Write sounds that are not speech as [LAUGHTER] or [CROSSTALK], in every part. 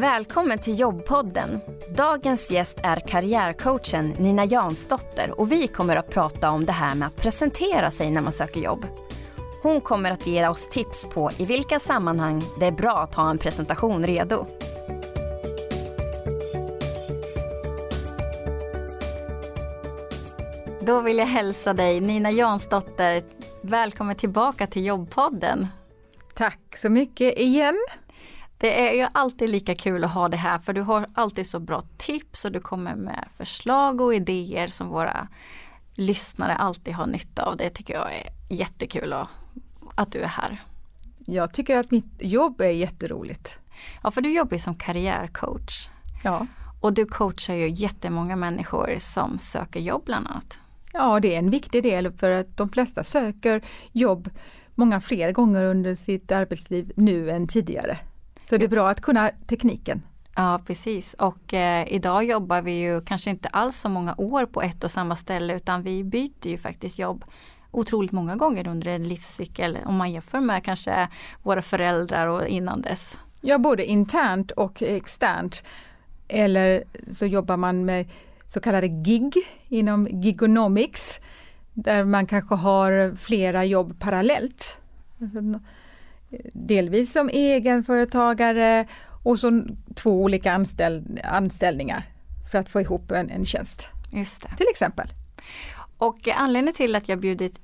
Välkommen till jobbpodden. Dagens gäst är karriärcoachen Nina Jansdotter och vi kommer att prata om det här med att presentera sig när man söker jobb. Hon kommer att ge oss tips på i vilka sammanhang det är bra att ha en presentation redo. Då vill jag hälsa dig Nina Jansdotter. Välkommen tillbaka till jobbpodden. Tack så mycket igen. Det är ju alltid lika kul att ha det här för du har alltid så bra tips och du kommer med förslag och idéer som våra lyssnare alltid har nytta av. Det tycker jag är jättekul att, att du är här. Jag tycker att mitt jobb är jätteroligt. Ja, för du jobbar ju som karriärcoach. Ja. Och du coachar ju jättemånga människor som söker jobb bland annat. Ja, det är en viktig del för att de flesta söker jobb många fler gånger under sitt arbetsliv nu än tidigare. Så det är bra att kunna tekniken. Ja precis och eh, idag jobbar vi ju kanske inte alls så många år på ett och samma ställe utan vi byter ju faktiskt jobb otroligt många gånger under en livscykel om man jämför med kanske våra föräldrar och innan dess. Ja både internt och externt. Eller så jobbar man med så kallade gig inom gigonomics där man kanske har flera jobb parallellt. Delvis som egenföretagare och så två olika anställ anställningar för att få ihop en, en tjänst. Just det. Till exempel. Och anledningen till att jag bjudit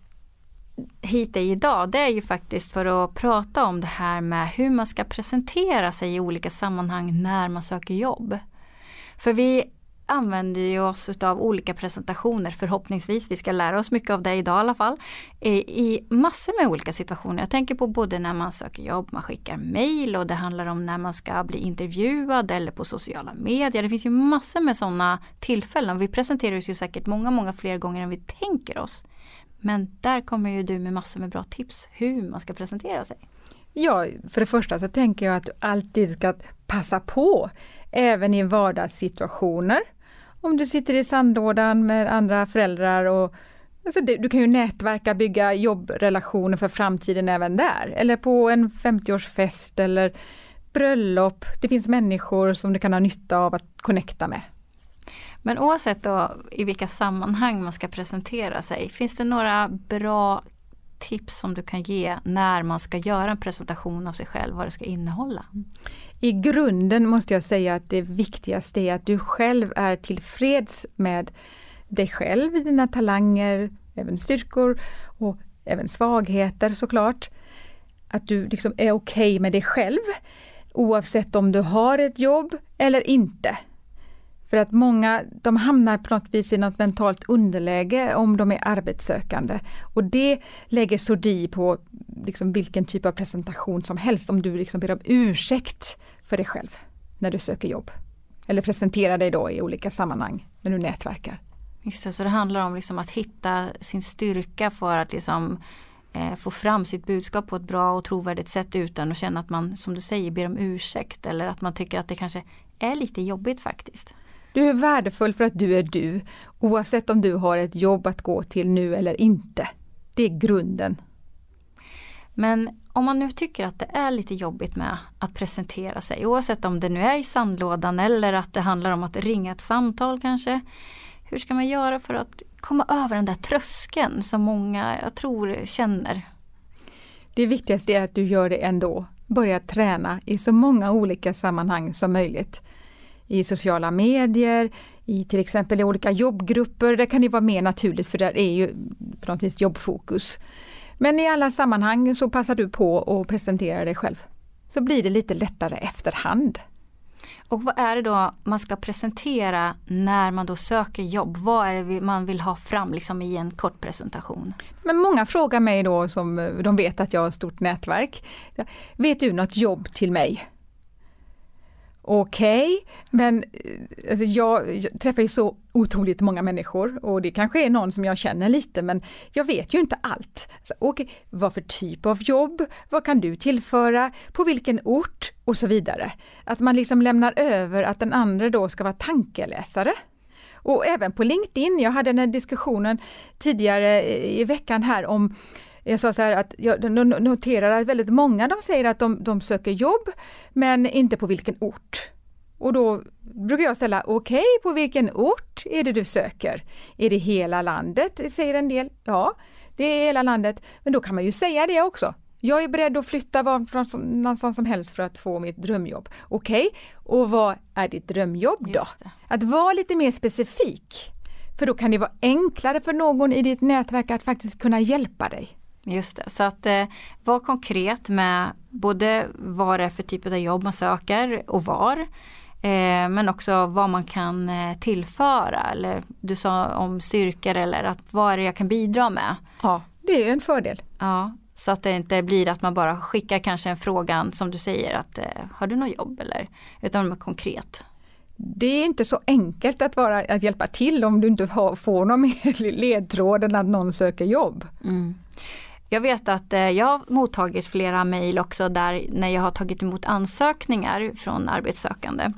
hit dig idag det är ju faktiskt för att prata om det här med hur man ska presentera sig i olika sammanhang när man söker jobb. För vi använder ju oss av olika presentationer förhoppningsvis. Vi ska lära oss mycket av det idag i alla fall. I massor med olika situationer. Jag tänker på både när man söker jobb, man skickar mail och det handlar om när man ska bli intervjuad eller på sociala medier. Det finns ju massor med sådana tillfällen. Vi presenterar oss ju säkert många, många fler gånger än vi tänker oss. Men där kommer ju du med massor med bra tips hur man ska presentera sig. Ja, för det första så tänker jag att du alltid ska passa på även i vardagssituationer om du sitter i sandlådan med andra föräldrar och alltså du kan ju nätverka, bygga jobbrelationer för framtiden även där. Eller på en 50-årsfest eller bröllop. Det finns människor som du kan ha nytta av att connecta med. Men oavsett då i vilka sammanhang man ska presentera sig, finns det några bra tips som du kan ge när man ska göra en presentation av sig själv, vad det ska innehålla? I grunden måste jag säga att det viktigaste är att du själv är tillfreds med dig själv, dina talanger, även styrkor och även svagheter såklart. Att du liksom är okej okay med dig själv oavsett om du har ett jobb eller inte. För att många de hamnar på något vis i något mentalt underläge om de är arbetssökande. Och det lägger sordi på liksom vilken typ av presentation som helst om du liksom ber om ursäkt för dig själv när du söker jobb. Eller presenterar dig då i olika sammanhang när du nätverkar. Just det, så det handlar om liksom att hitta sin styrka för att liksom eh, få fram sitt budskap på ett bra och trovärdigt sätt utan att känna att man, som du säger, ber om ursäkt eller att man tycker att det kanske är lite jobbigt faktiskt. Du är värdefull för att du är du, oavsett om du har ett jobb att gå till nu eller inte. Det är grunden. Men om man nu tycker att det är lite jobbigt med att presentera sig, oavsett om det nu är i sandlådan eller att det handlar om att ringa ett samtal kanske. Hur ska man göra för att komma över den där tröskeln som många, jag tror, känner? Det viktigaste är att du gör det ändå. Börja träna i så många olika sammanhang som möjligt i sociala medier, i till exempel i olika jobbgrupper. Där kan det vara mer naturligt för där är ju på något vis jobbfokus. Men i alla sammanhang så passar du på att presentera dig själv. Så blir det lite lättare efterhand. Och vad är det då man ska presentera när man då söker jobb? Vad är det man vill ha fram liksom i en kort presentation? Men många frågar mig då som de vet att jag har ett stort nätverk. Vet du något jobb till mig? Okej, okay, men eh, alltså jag, jag, träffar ju så otroligt många människor och det kanske är någon som jag känner lite men jag vet ju inte allt. Så, okay, vad för typ av jobb? Vad kan du tillföra? På vilken ort? Och så vidare. Att man liksom lämnar över att den andra då ska vara tankeläsare. Och även på LinkedIn, jag hade den här diskussionen tidigare eh, i veckan här om jag sa så här att jag noterar att väldigt många de säger att de, de söker jobb men inte på vilken ort. Och då brukar jag ställa, okej, okay, på vilken ort är det du söker? Är det hela landet? Säger en del. Ja, det är hela landet. Men då kan man ju säga det också. Jag är beredd att flytta var någonstans som helst för att få mitt drömjobb. Okej, okay. och vad är ditt drömjobb då? Att vara lite mer specifik. För då kan det vara enklare för någon i ditt nätverk att faktiskt kunna hjälpa dig. Just det, så att eh, vara konkret med både vad det är för typ av jobb man söker och var. Eh, men också vad man kan eh, tillföra eller du sa om styrkor eller att vad är det jag kan bidra med. Ja, det är en fördel. Ja, så att det inte blir att man bara skickar kanske en frågan som du säger att eh, har du något jobb eller utan konkret. Det är inte så enkelt att, vara, att hjälpa till om du inte har, får någon [LAUGHS] mer ledtråd än att någon söker jobb. Mm. Jag vet att eh, jag har mottagit flera mejl också där när jag har tagit emot ansökningar från arbetssökande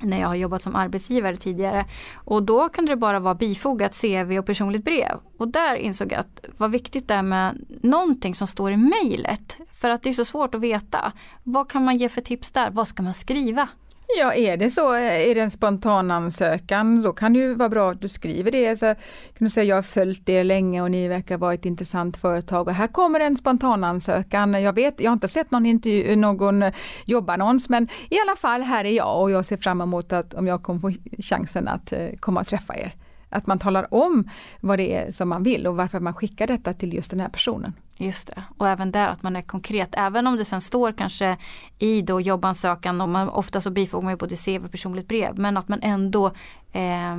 när jag har jobbat som arbetsgivare tidigare. Och då kunde det bara vara bifogat CV och personligt brev. Och där insåg jag att vad viktigt det är med någonting som står i mejlet. För att det är så svårt att veta. Vad kan man ge för tips där? Vad ska man skriva? Ja, är det så, eh, är det en spontan ansökan, då kan det ju vara bra att du skriver det. Så kan du säga, jag har följt er länge och ni verkar vara ett intressant företag och här kommer en spontan ansökan. Jag vet, jag har inte sett någon, intervju, någon eh, jobbannons, men i alla fall här är jag och jag ser fram emot att om jag kommer få chansen att eh, komma och träffa er. Att man talar om vad det är som man vill och varför man skickar detta till just den här personen. Just det, och även där att man är konkret. Även om det sen står kanske i då jobbansökan, och man, ofta så bifogar man ju både CV och personligt brev, men att man ändå eh,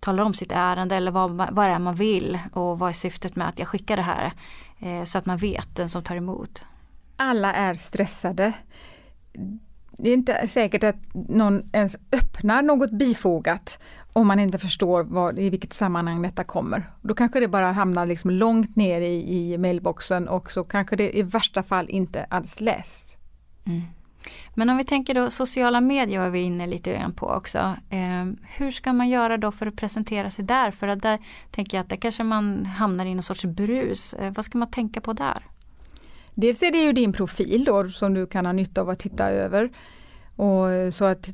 talar om sitt ärende eller vad, vad det är man vill och vad är syftet med att jag skickar det här. Eh, så att man vet den som tar emot. Alla är stressade det är inte säkert att någon ens öppnar något bifogat om man inte förstår vad, i vilket sammanhang detta kommer. Då kanske det bara hamnar liksom långt ner i, i mailboxen och så kanske det i värsta fall inte alls läst. Mm. Men om vi tänker då sociala medier var vi inne lite grann på också. Eh, hur ska man göra då för att presentera sig där? För att där tänker jag att där kanske man hamnar i någon sorts brus. Eh, vad ska man tänka på där? Dels är det ju din profil då som du kan ha nytta av att titta över. Och eh, så att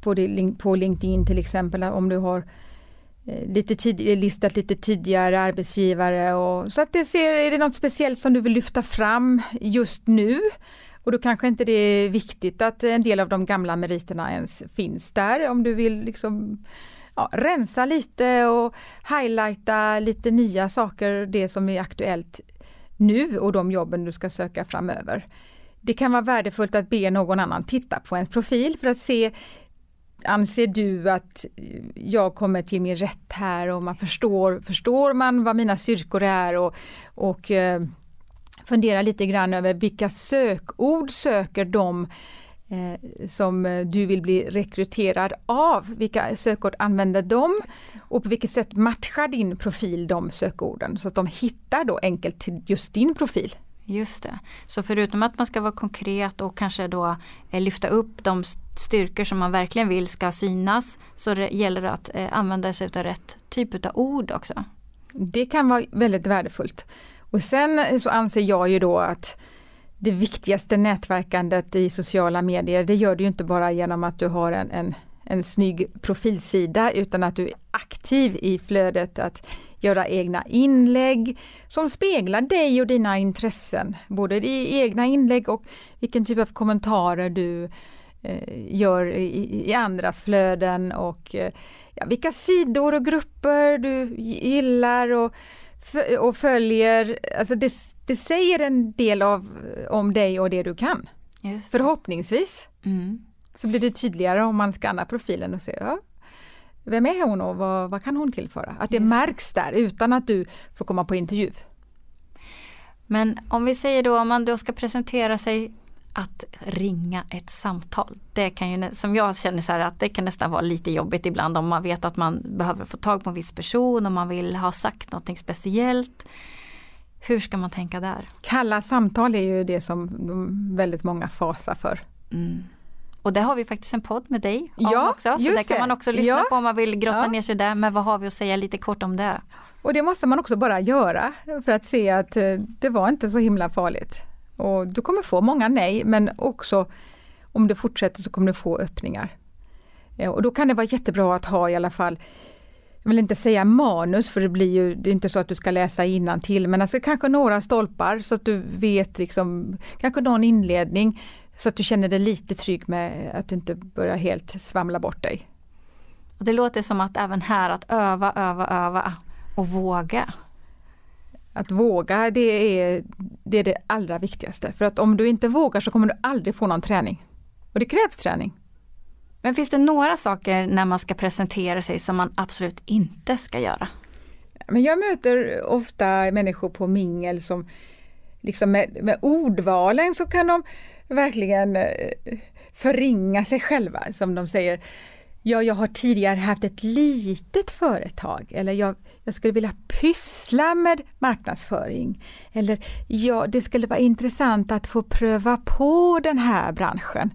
på, det, på LinkedIn till exempel om du har eh, lite tid, eh, listat lite tidigare arbetsgivare och så att det ser, är det något speciellt som du vill lyfta fram just nu? Och då kanske inte det är viktigt att en del av de gamla meriterna ens finns där om du vill liksom ja, rensa lite och highlighta lite nya saker, det som är aktuellt nu och de jobben du ska söka framöver. Det kan vara värdefullt att be någon annan titta på ens profil för att se Anser du att jag kommer till min rätt här och man förstår, förstår man vad mina styrkor är och, och eh, fundera lite grann över vilka sökord söker de som du vill bli rekryterad av. Vilka sökord använder de? Och på vilket sätt matchar din profil de sökorden så att de hittar då enkelt till just din profil. Just det. Så förutom att man ska vara konkret och kanske då eh, lyfta upp de styrkor som man verkligen vill ska synas så det gäller det att eh, använda sig av rätt typ av ord också. Det kan vara väldigt värdefullt. Och sen så anser jag ju då att det viktigaste nätverkandet i sociala medier, det gör du inte bara genom att du har en, en, en snygg profilsida utan att du är aktiv i flödet, att göra egna inlägg som speglar dig och dina intressen. Både i egna inlägg och vilken typ av kommentarer du eh, gör i, i, andras flöden och eh, ja, vilka sidor och grupper du gillar och, och följer. Alltså det, det säger en del av, om dig och det du kan. Förhoppningsvis. Mm. Så blir det tydligare om man skannar profilen och ser, ja, vem är hon och vad, vad kan hon tillföra? Att det märks där utan att du får komma på intervju. Men om vi säger då om man då ska presentera sig att ringa ett samtal. Det kan ju, som jag känner så här att det kan nästan vara lite jobbigt ibland om man vet att man behöver få tag på en viss person och man vill ha sagt någonting speciellt. Hur ska man tänka där? Kalla samtal är ju det som väldigt många fasar för. Mm. Och det har vi faktiskt en podd med dig om ja, också. Så det kan man också lyssna ja. på om man vill grotta ja. ner sig där. Men vad har vi att säga lite kort om det? Och det måste man också bara göra för att se att eh, det var inte så himla farligt. Och du kommer få många nej men också om du fortsätter så kommer du få öppningar. Eh, och då kan det vara jättebra att ha i alla fall jag vill inte säga manus för det blir ju, det är inte så att du ska läsa innan till men alltså kanske några stolpar så att du vet liksom, kanske någon inledning så att du känner dig lite trygg med att du inte börjar helt svamla bort dig. Och Det låter som att även här att öva, öva, öva och våga. Att våga det är, det är det allra viktigaste för att om du inte vågar så kommer du aldrig få någon träning. Och det krävs träning. Men finns det några saker när man ska presentera sig som man absolut inte ska göra? Men jag möter ofta människor på mingel som liksom med, med ordvalen så kan de verkligen eh, förringa sig själva som de säger. Ja, jag har tidigare haft ett litet företag eller jag, jag skulle vilja pyssla med marknadsföring. Eller ja, det skulle vara intressant att få pröva på den här branschen.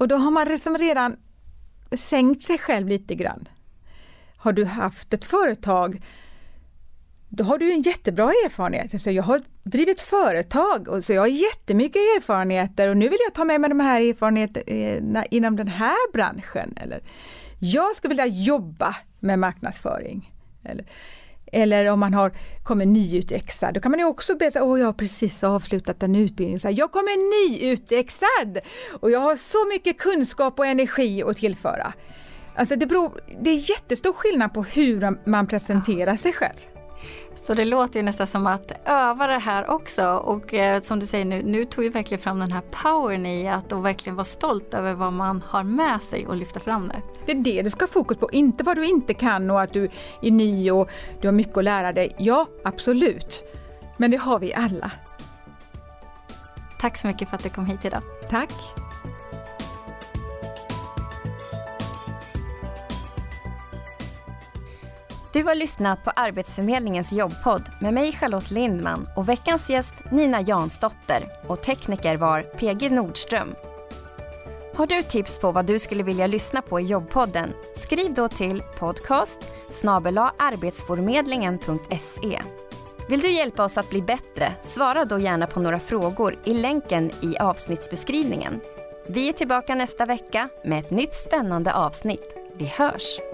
Och då har man liksom redan sänkt sig själv lite grann. Har du haft ett företag då har du en jättebra erfarenhet. Så jag har drivit företag och så jag har jättemycket erfarenheter och nu vill jag ta med mig de här erfarenheterna inom den här branschen. Eller jag skulle vilja jobba med marknadsföring. Eller, eller om man har kommer nyutexad, då kan man ju också be åh jag har precis avslutat en utbildning, så här, jag kommer nyutexad och jag har så mycket kunskap och energi att tillföra. Alltså det, beror, det är jättestor skillnad på hur man presenterar sig själv. Så det låter ju nästan som att öva det här också och eh, som du säger nu, nu tog du verkligen fram den här powern i att och verkligen vara stolt över vad man har med sig och lyfta fram det. Det är det du ska ha fokus på, inte vad du inte kan och att du är ny och du har mycket att lära dig. Ja, absolut. Men det har vi alla. Tack så mycket för att du kom hit idag. Tack. Du har lyssnat på Arbetsförmedlingens jobbpodd med mig Charlotte Lindman och veckans gäst Nina Jansdotter och tekniker var PG Nordström. Har du tips på vad du skulle vilja lyssna på i jobbpodden? Skriv då till podcast arbetsförmedlingen.se. Vill du hjälpa oss att bli bättre? Svara då gärna på några frågor i länken i avsnittsbeskrivningen. Vi är tillbaka nästa vecka med ett nytt spännande avsnitt. Vi hörs!